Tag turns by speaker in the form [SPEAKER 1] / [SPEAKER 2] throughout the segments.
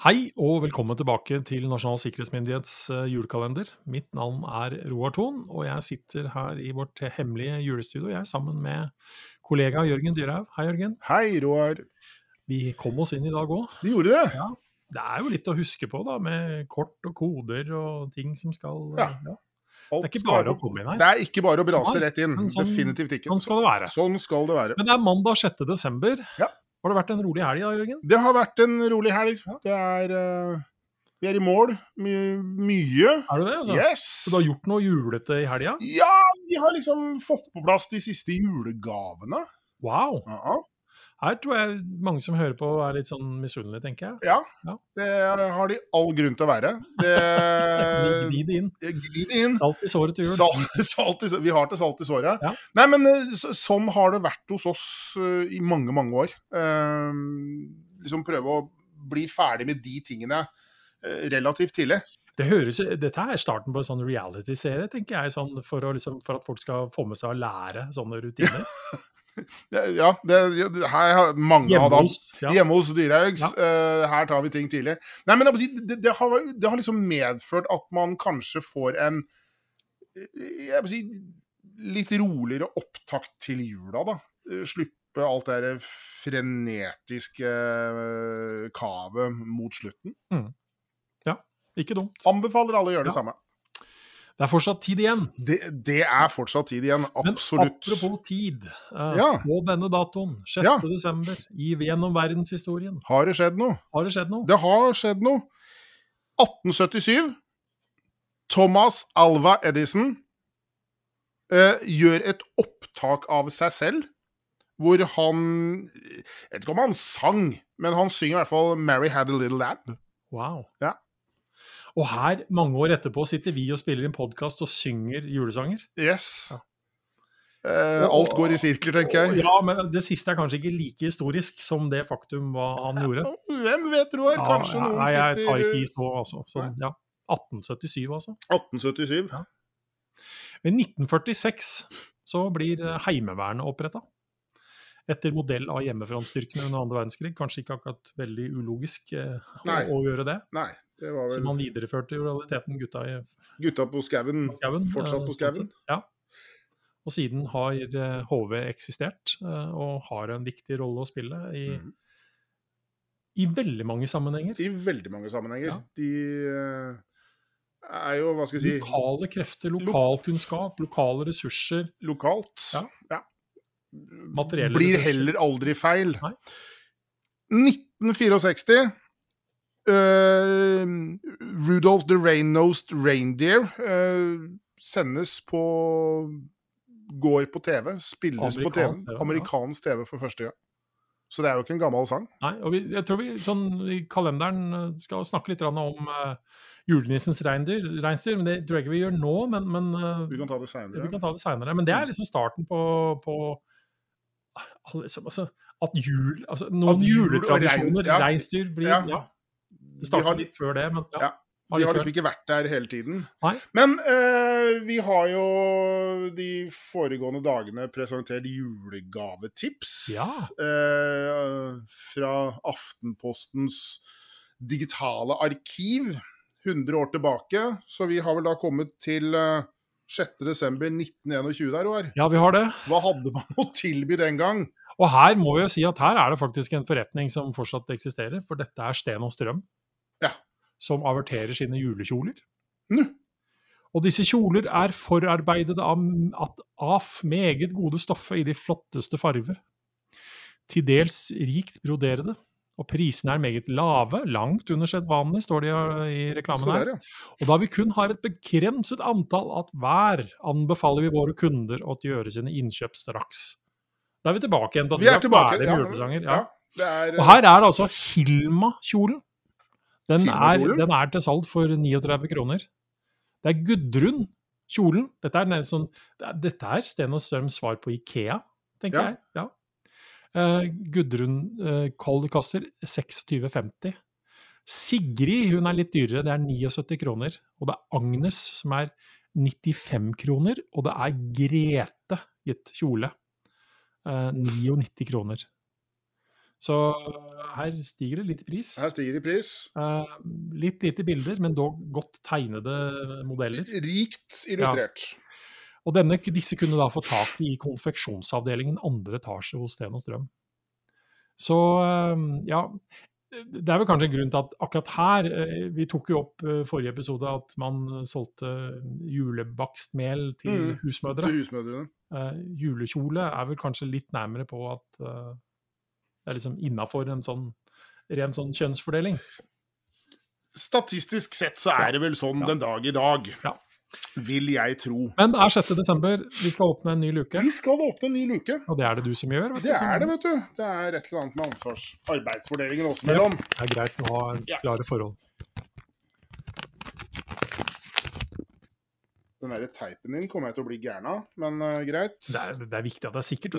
[SPEAKER 1] Hei og velkommen tilbake til Nasjonal sikkerhetsmyndighets eh, julekalender. Mitt navn er Roar Thon, og jeg sitter her i vårt hemmelige julestudio jeg er sammen med kollega Jørgen Dyrhaug. Hei, Jørgen.
[SPEAKER 2] Hei, Roar.
[SPEAKER 1] Vi kom oss inn i dag òg.
[SPEAKER 2] Vi gjorde det.
[SPEAKER 1] Ja. Det er jo litt å huske på, da, med kort og koder og ting som skal
[SPEAKER 2] Ja.
[SPEAKER 1] ja. Det er ikke bare å komme inn her.
[SPEAKER 2] Det er ikke bare å brase rett inn.
[SPEAKER 1] sånn-
[SPEAKER 2] Definitivt ikke.
[SPEAKER 1] Sånn skal det være.
[SPEAKER 2] Sånn skal det være.
[SPEAKER 1] Men det er mandag 6. desember.
[SPEAKER 2] Ja.
[SPEAKER 1] Har det vært en rolig helg da, Jørgen?
[SPEAKER 2] Det har vært en rolig helg. Det er uh, Vi er i mål. My, mye.
[SPEAKER 1] Er du det? Altså?
[SPEAKER 2] Yes!
[SPEAKER 1] Så du har gjort noe julete i helga?
[SPEAKER 2] Ja, vi har liksom fått på plass de siste julegavene.
[SPEAKER 1] Wow!
[SPEAKER 2] Ja.
[SPEAKER 1] Her tror jeg mange som hører på er litt sånn misunnelige, tenker jeg.
[SPEAKER 2] ja.
[SPEAKER 1] Ja.
[SPEAKER 2] Det har de all grunn til å være. Det
[SPEAKER 1] Gni det inn.
[SPEAKER 2] Inn.
[SPEAKER 1] Salt i såret til jul.
[SPEAKER 2] Salt, salt i, vi har til salt i såret.
[SPEAKER 1] Ja.
[SPEAKER 2] Nei, men eh, så, sånn har det vært hos oss uh, i mange, mange år. Uh, liksom prøve å bli ferdig med de tingene uh, relativt tidlig.
[SPEAKER 1] Det høres, dette er starten på en sånn reality-serie, tenker jeg, sånn for, å, liksom, for at folk skal få med seg å lære sånne rutiner.
[SPEAKER 2] Ja, Ja, det, her har mange
[SPEAKER 1] Hjemme hos ja.
[SPEAKER 2] Hjemme hos Dyrhaugs. Uh, her tar vi ting tidlig. Nei, men det, det, har, det har liksom medført at man kanskje får en jeg må si, litt roligere opptakt til jula, da. Slippe alt det frenetiske eh, kavet mot slutten.
[SPEAKER 1] Ja, Ikke dumt.
[SPEAKER 2] Anbefaler alle å gjøre det
[SPEAKER 1] Ja.
[SPEAKER 2] samme.
[SPEAKER 1] Det er fortsatt tid igjen.
[SPEAKER 2] Det, det er fortsatt tid igjen, absolutt.
[SPEAKER 1] Men apropos tid. eh,
[SPEAKER 2] Ja.
[SPEAKER 1] På denne datoen, 6.
[SPEAKER 2] Ja.
[SPEAKER 1] desember, i, gjennom verdenshistorien,
[SPEAKER 2] Har det skjedd noe?
[SPEAKER 1] har det skjedd noe?
[SPEAKER 2] Det har skjedd noe. 1877. Thomas Alva Edison eh, gjør et opptak av seg selv, hvor han Jeg vet ikke om han sang, men han synger i hvert fall 'Mary Had a Little Lab'.
[SPEAKER 1] Wow.
[SPEAKER 2] Ja.
[SPEAKER 1] Og her, mange år etterpå, sitter vi og spiller inn podkast og synger julesanger.
[SPEAKER 2] Yes.
[SPEAKER 1] Ja.
[SPEAKER 2] Eh, alt går i sirkler, tenker jeg.
[SPEAKER 1] Ja, men det siste er kanskje ikke like historisk som det faktum hva han gjorde.
[SPEAKER 2] Hvem vet, Roar? Kanskje
[SPEAKER 1] Ja,
[SPEAKER 2] noen
[SPEAKER 1] nei, jeg tar ikke
[SPEAKER 2] sitter
[SPEAKER 1] i så, altså. Så, ja. 1877, altså.
[SPEAKER 2] 1877.
[SPEAKER 1] Ja. I 1946 så blir eh, Heimevernet oppretta. Etter modell av hjemmefrontstyrkene under andre verdenskrig. Kanskje ikke akkurat veldig ulogisk eh, å, å gjøre det.
[SPEAKER 2] Nei, var
[SPEAKER 1] Så man videreførte jo realiteten gutta i
[SPEAKER 2] gutta på skauen. Fortsatt
[SPEAKER 1] eh,
[SPEAKER 2] på skauen.
[SPEAKER 1] Ja. Og siden har eh, HV eksistert, eh, og har en viktig rolle å spille i,
[SPEAKER 2] mm.
[SPEAKER 1] i veldig mange sammenhenger.
[SPEAKER 2] I veldig mange sammenhenger.
[SPEAKER 1] Ja.
[SPEAKER 2] De eh, er jo, hva skal jeg si,
[SPEAKER 1] Lokale krefter, lokalkunnskap, lokale ressurser.
[SPEAKER 2] lokalt.
[SPEAKER 1] Ja. Materielle
[SPEAKER 2] Blir
[SPEAKER 1] ressurser.
[SPEAKER 2] heller aldri feil.
[SPEAKER 1] Nei.
[SPEAKER 2] 1964 eh, Rudolf the Rain-Nosed Reindeer uh, sendes på Går på TV. Spilles på TV.
[SPEAKER 1] Amerikansk TV.
[SPEAKER 2] Amerikansk TV for første gang. Så det er jo ikke en gammel sang.
[SPEAKER 1] Nei, og vi, jeg tror vi sånn, i kalenderen eh, skal snakke litt om uh, julenissens reinsdyr. Men det tror jeg ikke vi gjør nå, men, men uh,
[SPEAKER 2] Vi kan ta det
[SPEAKER 1] vi
[SPEAKER 2] seinere.
[SPEAKER 1] Men det er liksom starten på, på altså, at jul altså, Noen
[SPEAKER 2] At jul
[SPEAKER 1] juletradisjoner, reinsdyr, blir
[SPEAKER 2] Ja.
[SPEAKER 1] ja. Det starta
[SPEAKER 2] har-
[SPEAKER 1] litt før det, men ja.
[SPEAKER 2] Ja. De har liksom ikke vært der hele tiden.
[SPEAKER 1] Nei.
[SPEAKER 2] Men eh, vi har jo de foregående dagene presentert julegavetips.
[SPEAKER 1] Ja.
[SPEAKER 2] Eh, fra Aftenpostens digitale arkiv 100 år tilbake. Så vi har vel da kommet til eh, 6.12.1921 der, Roar.
[SPEAKER 1] ja, vi har det.
[SPEAKER 2] Hva hadde man å tilby den gang?
[SPEAKER 1] Og her må vi jo si at her er det faktisk en forretning som fortsatt eksisterer, for dette er Sten og Strøm. Som averterer sine julekjoler.
[SPEAKER 2] Mm.
[SPEAKER 1] Og disse kjoler er forarbeidet av, av meget gode stoffer i de flotteste farger, Til dels rikt broderede. Og prisene er meget lave, langt under sedvanlig, står det i- reklamen her. Og da vi kun har et begrenset antall at hver, anbefaler vi våre kunder å gjøre sine innkjøp straks. Da er vi tilbake igjen at
[SPEAKER 2] Vi er tilbake. Ja.
[SPEAKER 1] Ja.
[SPEAKER 2] ja, det er,
[SPEAKER 1] Og her er det altså Hilma-kjolen. Den, er- den er til salg for 39 kroner. Det er Gudrun-kjolen. Dette er, sånn, dette er Sten og Strøms svar på Ikea, tenker
[SPEAKER 2] Ja.
[SPEAKER 1] jeg. Ja. Uh, Gudrun uh, koster 26,50. Sigrid hun er litt dyrere, det er 79 kroner. Og det er Agnes som er 95 kroner. Og det er Grete gitt kjole. Uh, 99 kroner. Så her stiger det litt i pris.
[SPEAKER 2] Her stiger det i pris.
[SPEAKER 1] Eh, litt lite bilder, men dog godt tegnede modeller.
[SPEAKER 2] Rikt illustrert.
[SPEAKER 1] Og denne, disse kunne da få tak i konfeksjonsavdelingen andre etasje hos Sten og Strøm. Så eh, ja, det er vel kanskje en grunn til at akkurat her eh, Vi tok jo opp eh, forrige episode at man solgte julebakstmel til
[SPEAKER 2] Mm,
[SPEAKER 1] husmødre.
[SPEAKER 2] Til husmødrene.
[SPEAKER 1] Eh, julekjole er vel kanskje litt nærmere på at eh, det er liksom innafor en sånn ren sånn kjønnsfordeling.
[SPEAKER 2] Statistisk sett så er det vel sånn
[SPEAKER 1] Ja.
[SPEAKER 2] den dag i dag.
[SPEAKER 1] Ja.
[SPEAKER 2] Vil jeg tro.
[SPEAKER 1] Men det er 6. desember, vi skal åpne en ny luke.
[SPEAKER 2] Vi skal åpne en ny luke.
[SPEAKER 1] Og det er det du som gjør. vet
[SPEAKER 2] Det
[SPEAKER 1] du,
[SPEAKER 2] er det, vet du. Det er et eller annet med ansvars... arbeidsfordelingen oss mellom.
[SPEAKER 1] Det er greit å ha
[SPEAKER 2] Ja.
[SPEAKER 1] klare forhold.
[SPEAKER 2] Den der teipen din kommer jeg til å bli gæren av, men uh, greit.
[SPEAKER 1] Det er, det er viktig at det er sikkert.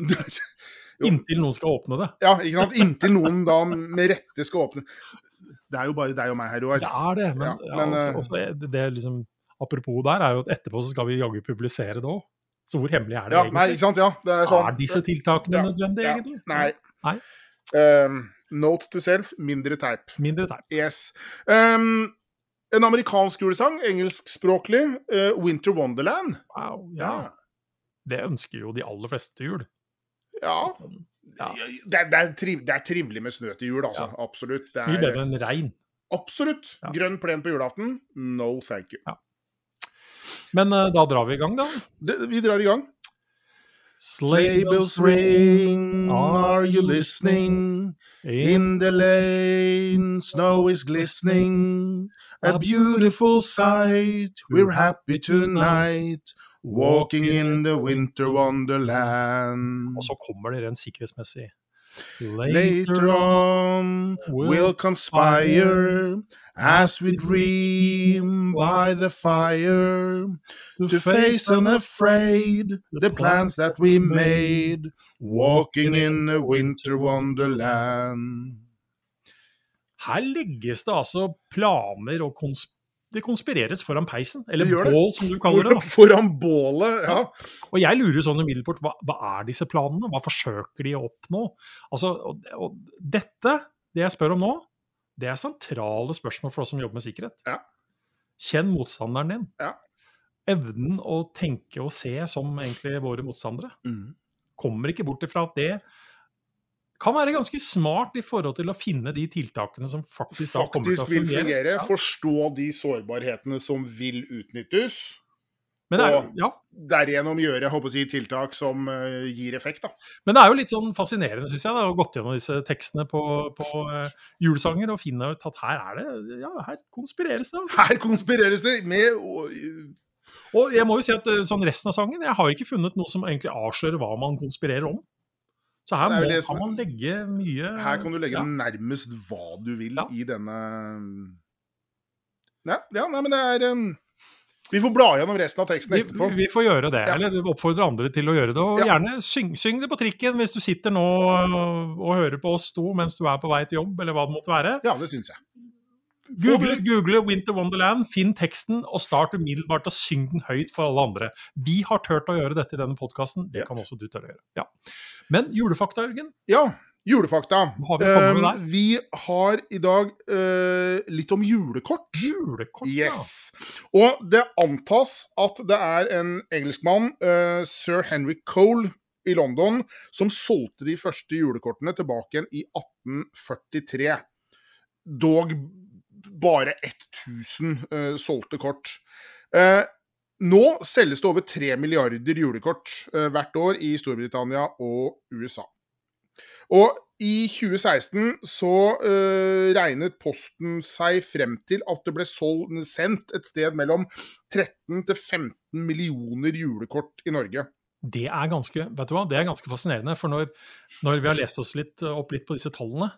[SPEAKER 1] Inntil noen skal åpne det.
[SPEAKER 2] Ja, ikke sant. Inntil noen da med rette skal åpne Det er jo bare deg og meg her, Roar.
[SPEAKER 1] Det er det, men,
[SPEAKER 2] Ja,
[SPEAKER 1] ja,
[SPEAKER 2] men,
[SPEAKER 1] også,
[SPEAKER 2] eh,
[SPEAKER 1] også det, det liksom, apropos der, er jo at etterpå så skal vi jaggu publisere det òg. Så hvor hemmelig er det
[SPEAKER 2] Ja,
[SPEAKER 1] egentlig?
[SPEAKER 2] nei, ikke sant. Ja, det er sånn.
[SPEAKER 1] Er disse tiltakene nødvendige, egentlig?
[SPEAKER 2] Nei.
[SPEAKER 1] Nei.
[SPEAKER 2] Um, note to self, mindre teip.
[SPEAKER 1] Mindre teip.
[SPEAKER 2] Yes. Um, en amerikansk julesang, engelskspråklig. uh, Winter Wonderland.
[SPEAKER 1] Wow, ja. Det ønsker jo de aller fleste jul.
[SPEAKER 2] Ja.
[SPEAKER 1] Ja.
[SPEAKER 2] Det, er, det, er triv, det er trivelig med snø til jul, altså.
[SPEAKER 1] Ja.
[SPEAKER 2] Absolutt. Det
[SPEAKER 1] Mye
[SPEAKER 2] er,
[SPEAKER 1] bedre enn regn.
[SPEAKER 2] absolutt.
[SPEAKER 1] Ja.
[SPEAKER 2] Grønn plen på julaften? No thank you.
[SPEAKER 1] Men uh, da drar vi i gang, da.
[SPEAKER 2] Det, vi drar i gang.
[SPEAKER 1] Sleigh bells
[SPEAKER 2] ring,
[SPEAKER 1] are you
[SPEAKER 2] listening?
[SPEAKER 1] In
[SPEAKER 2] the lane, snow is glistening. A beautiful sight, we're happy tonight. Walking in the winter wonderland.
[SPEAKER 1] Og så kommer det rent sikkerhetsmessig.
[SPEAKER 2] Later on, we'll conspire as we dream by the fire to face unafraid the plans that we made, walking in a winter wonderland.
[SPEAKER 1] Her legges det altså planer og kons det konspireres foran peisen. Eller bål, som du kaller det. da.
[SPEAKER 2] Foran bålet, ja.
[SPEAKER 1] Og jeg lurer sånn umiddelbart, hva, hva er disse planene? Hva forsøker de å oppnå? Altså, og, og dette, det jeg spør om nå, det er sentrale spørsmål for oss som jobber med sikkerhet.
[SPEAKER 2] Ja.
[SPEAKER 1] Kjenn motstanderen din.
[SPEAKER 2] Ja.
[SPEAKER 1] Evnen å tenke og se som egentlig våre motstandere.
[SPEAKER 2] Mm.
[SPEAKER 1] Kommer ikke bort ifra at det kan være ganske smart i forhold til å finne de tiltakene som faktisk, da kommer til å
[SPEAKER 2] Faktisk vil
[SPEAKER 1] fungere.
[SPEAKER 2] fungere.
[SPEAKER 1] Ja.
[SPEAKER 2] Forstå de sårbarhetene som vil utnyttes.
[SPEAKER 1] Er,
[SPEAKER 2] og-
[SPEAKER 1] ja.
[SPEAKER 2] Derigjennom gjøre jeg håper å si, tiltak som uh, gir effekt. da.
[SPEAKER 1] Men det er jo litt sånn fascinerende, syns jeg, da, å gått gjennom disse tekstene på, på uh, julesanger og finne ut at her er det Ja, her konspireres det, altså.
[SPEAKER 2] Her konspireres det med og,
[SPEAKER 1] Og jeg må jo si at eh, sånn resten av sangen, jeg har ikke funnet noe som egentlig avslører hva man konspirerer om. Så her
[SPEAKER 2] er
[SPEAKER 1] må,
[SPEAKER 2] som
[SPEAKER 1] kan man legge mye
[SPEAKER 2] Her kan du legge
[SPEAKER 1] ja.
[SPEAKER 2] nærmest hva du vil
[SPEAKER 1] Ja.
[SPEAKER 2] i denne ja, ja, nei, men det er en Vi får bla gjennom resten av teksten
[SPEAKER 1] Vi,
[SPEAKER 2] etterpå.
[SPEAKER 1] vi får gjøre det,
[SPEAKER 2] Ja.
[SPEAKER 1] eller oppfordre andre til å gjøre det. Og
[SPEAKER 2] Ja.
[SPEAKER 1] gjerne syng, syng det på trikken hvis du sitter nå og, og hører på oss to mens du er på vei til jobb, eller hva det måtte være.
[SPEAKER 2] Ja, det syns jeg.
[SPEAKER 1] Google, Google Winter Wonderland, finn teksten og start umiddelbart å synge den høyt for alle andre. Vi har turt å gjøre dette i denne podkasten, det kan også du tørre å gjøre. Ja. Men julefakta, Jørgen?
[SPEAKER 2] Ja, julefakta.
[SPEAKER 1] Har vi der?
[SPEAKER 2] vi har i dag uh, litt om julekort.
[SPEAKER 1] Julekort, ja.
[SPEAKER 2] Og det antas at det er en engelskmann, uh, sir Henry Cole i London, som solgte de første julekortene tilbake igjen i 1843. Dog bare 1000 eh, solgte kort. Eh, nå selges det over 3 milliarder julekort eh, hvert år i Storbritannia og USA. Og i 2016 så uh, regnet Posten seg frem til at det ble solgt, sendt et sted mellom 13 til 15 millioner julekort i Norge.
[SPEAKER 1] Det er ganske, hva, det er ganske fascinerende. For når, når vi har lest oss litt opp litt på disse tallene,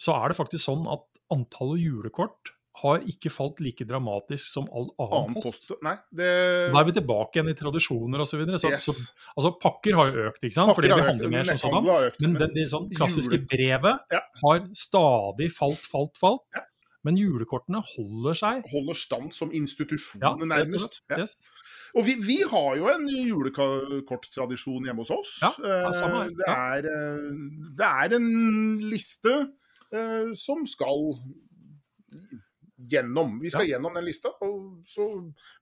[SPEAKER 1] så er det faktisk sånn at antallet julekort har ikke falt like dramatisk som all annen
[SPEAKER 2] Annen
[SPEAKER 1] post.
[SPEAKER 2] post Nei, det
[SPEAKER 1] Da er vi tilbake igjen i tradisjoner osv. Så, så,
[SPEAKER 2] Yes.
[SPEAKER 1] så altså, pakker har jo økt, ikke sant? fordi
[SPEAKER 2] Pakker
[SPEAKER 1] vi
[SPEAKER 2] har
[SPEAKER 1] handler mer sånn.
[SPEAKER 2] økt,
[SPEAKER 1] Men det, det sånn klassiske
[SPEAKER 2] jule-
[SPEAKER 1] brevet
[SPEAKER 2] Ja.
[SPEAKER 1] har stadig falt, falt, falt.
[SPEAKER 2] Ja.
[SPEAKER 1] Men julekortene holder seg.
[SPEAKER 2] holder stand som institusjon,
[SPEAKER 1] Ja,
[SPEAKER 2] nærmest. Ja.
[SPEAKER 1] Yes.
[SPEAKER 2] Og vi, vi har jo en julekorttradisjon hjemme hos oss.
[SPEAKER 1] Samme.
[SPEAKER 2] Eh, det, er, eh, det er en liste eh, som skal gjennom. Vi skal gjennom den lista, og så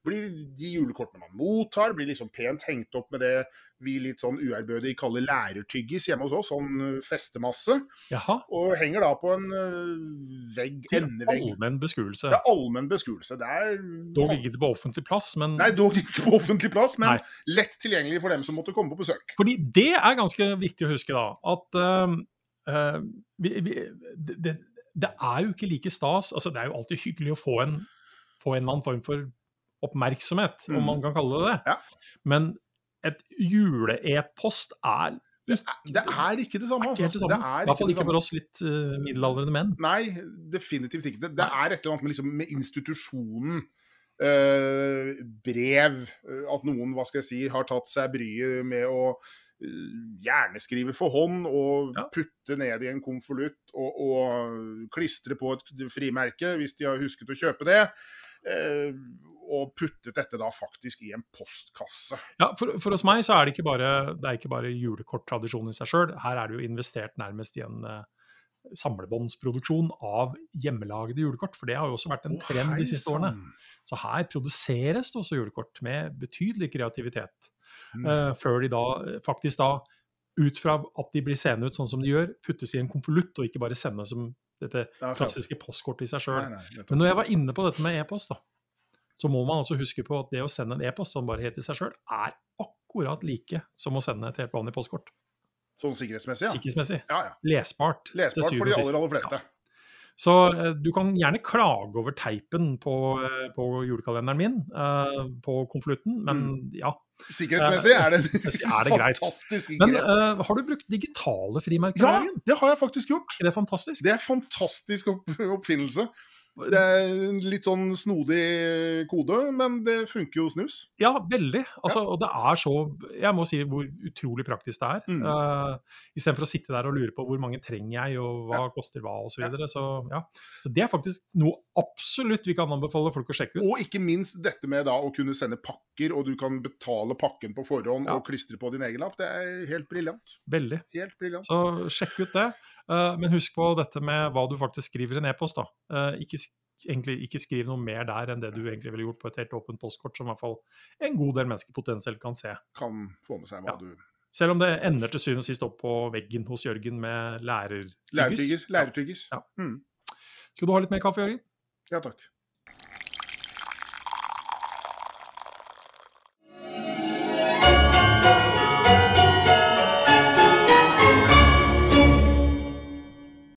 [SPEAKER 2] blir de julekortene man mottar, blir liksom pent hengt opp med det vi litt sånn uærbødig kaller lærertyggis hjemme hos oss, sånn festemasse.
[SPEAKER 1] Jaha.
[SPEAKER 2] Og henger da på en øh, vegg,
[SPEAKER 1] Til
[SPEAKER 2] endevegg.
[SPEAKER 1] allmenn beskuelse.
[SPEAKER 2] Det er allmenn beskuelse. Det er
[SPEAKER 1] Dog ikke på offentlig plass, men
[SPEAKER 2] Nei, dog ikke på offentlig plass, men
[SPEAKER 1] Nei.
[SPEAKER 2] lett tilgjengelig for dem som måtte komme på besøk.
[SPEAKER 1] Fordi det er ganske viktig å huske, da. At uh, uh, vi, vi, det, det, er jo ikke like stas altså Det er jo alltid hyggelig å få en, få en eller annen form for oppmerksomhet, om
[SPEAKER 2] Mm.
[SPEAKER 1] man kan kalle det det.
[SPEAKER 2] Ja.
[SPEAKER 1] Men et jule-e-post er
[SPEAKER 2] Det er, det er ikke det samme. altså. Det er
[SPEAKER 1] I hvert fall ikke for oss litt uh, middelaldrende menn.
[SPEAKER 2] Nei, definitivt ikke. Det, det er et eller annet med, liksom, med institusjonen. Uh, brev. eh, At noen hva skal jeg si, har tatt seg bryet med å eh, hjerneskrive for hånd og
[SPEAKER 1] Ja.
[SPEAKER 2] putte ned i en konvolutt og, og klistre på et frimerke hvis de har husket å kjøpe det. eh, og puttet dette da faktisk i en postkasse.
[SPEAKER 1] Ja, for, for hos meg så er det ikke bare, det er ikke bare julekorttradisjon i seg sjøl. Her er det jo investert nærmest i en uh, samlebåndsproduksjon av hjemmelagde julekort. For det har jo også vært en trend de siste årene. Så her produseres det også julekort med betydelig kreativitet.
[SPEAKER 2] Mm.
[SPEAKER 1] eh, før de da eh, faktisk da, ut fra at de blir seende ut sånn som de gjør, puttes i en konvolutt, og ikke bare sendes som dette klassiske postkortet i seg sjøl. Men når jeg var inne på dette med e-post, da, så må man altså huske på at det å sende en e-post som bare heter seg sjøl, er akkurat like som å sende et helt vanlig postkort.
[SPEAKER 2] Sånn sikkerhetsmessig, ja.
[SPEAKER 1] Sikkerhetsmessig.
[SPEAKER 2] ja, ja.
[SPEAKER 1] Lesbart.
[SPEAKER 2] Lesbart for de aller, aller fleste.
[SPEAKER 1] Så eh, du kan gjerne klage over teipen på, eh, på julekalenderen min, eh, på konvolutten, men ja.
[SPEAKER 2] Sikkerhetsmessig er det
[SPEAKER 1] er det greit.
[SPEAKER 2] fantastisk
[SPEAKER 1] Men
[SPEAKER 2] grep.
[SPEAKER 1] eh, har du brukt digitale frimerker?
[SPEAKER 2] Ja, det har jeg faktisk gjort.
[SPEAKER 1] Er det fantastisk?
[SPEAKER 2] Det er fantastisk opp oppfinnelse. Det er en litt sånn snodig kode, men det funker jo snus.
[SPEAKER 1] Ja, veldig. Altså, Og det er så Jeg må si hvor utrolig praktisk det er.
[SPEAKER 2] Mm.
[SPEAKER 1] Uh, Istedenfor å sitte der og lure på hvor mange trenger jeg, og hva koster hva, osv. Så, videre. så ja. Så det er faktisk noe absolutt vi kan anbefale folk å sjekke ut.
[SPEAKER 2] Og ikke minst dette med da å kunne sende pakker, og du kan betale pakken på forhånd
[SPEAKER 1] Ja.
[SPEAKER 2] og klistre på din egen lapp. Det er helt briljant.
[SPEAKER 1] Veldig.
[SPEAKER 2] Helt briljant.
[SPEAKER 1] Så sjekk ut det. Uh, men husk på dette med hva du faktisk skriver i en e-post. da. Uh, ikke, egentlig ikke skriv noe mer der enn det du egentlig ville gjort på et helt åpent postkort, som i hvert fall en god del mennesker potensielt kan se.
[SPEAKER 2] Kan få med seg hva
[SPEAKER 1] Ja.
[SPEAKER 2] du
[SPEAKER 1] Selv om det ender til syvende og sist opp på veggen hos Jørgen med lærertyggis.
[SPEAKER 2] Lærertyggis. Lærertyggis.
[SPEAKER 1] Ja.
[SPEAKER 2] Mm.
[SPEAKER 1] Skal du ha litt mer kaffe, Jørgen?
[SPEAKER 2] Ja takk.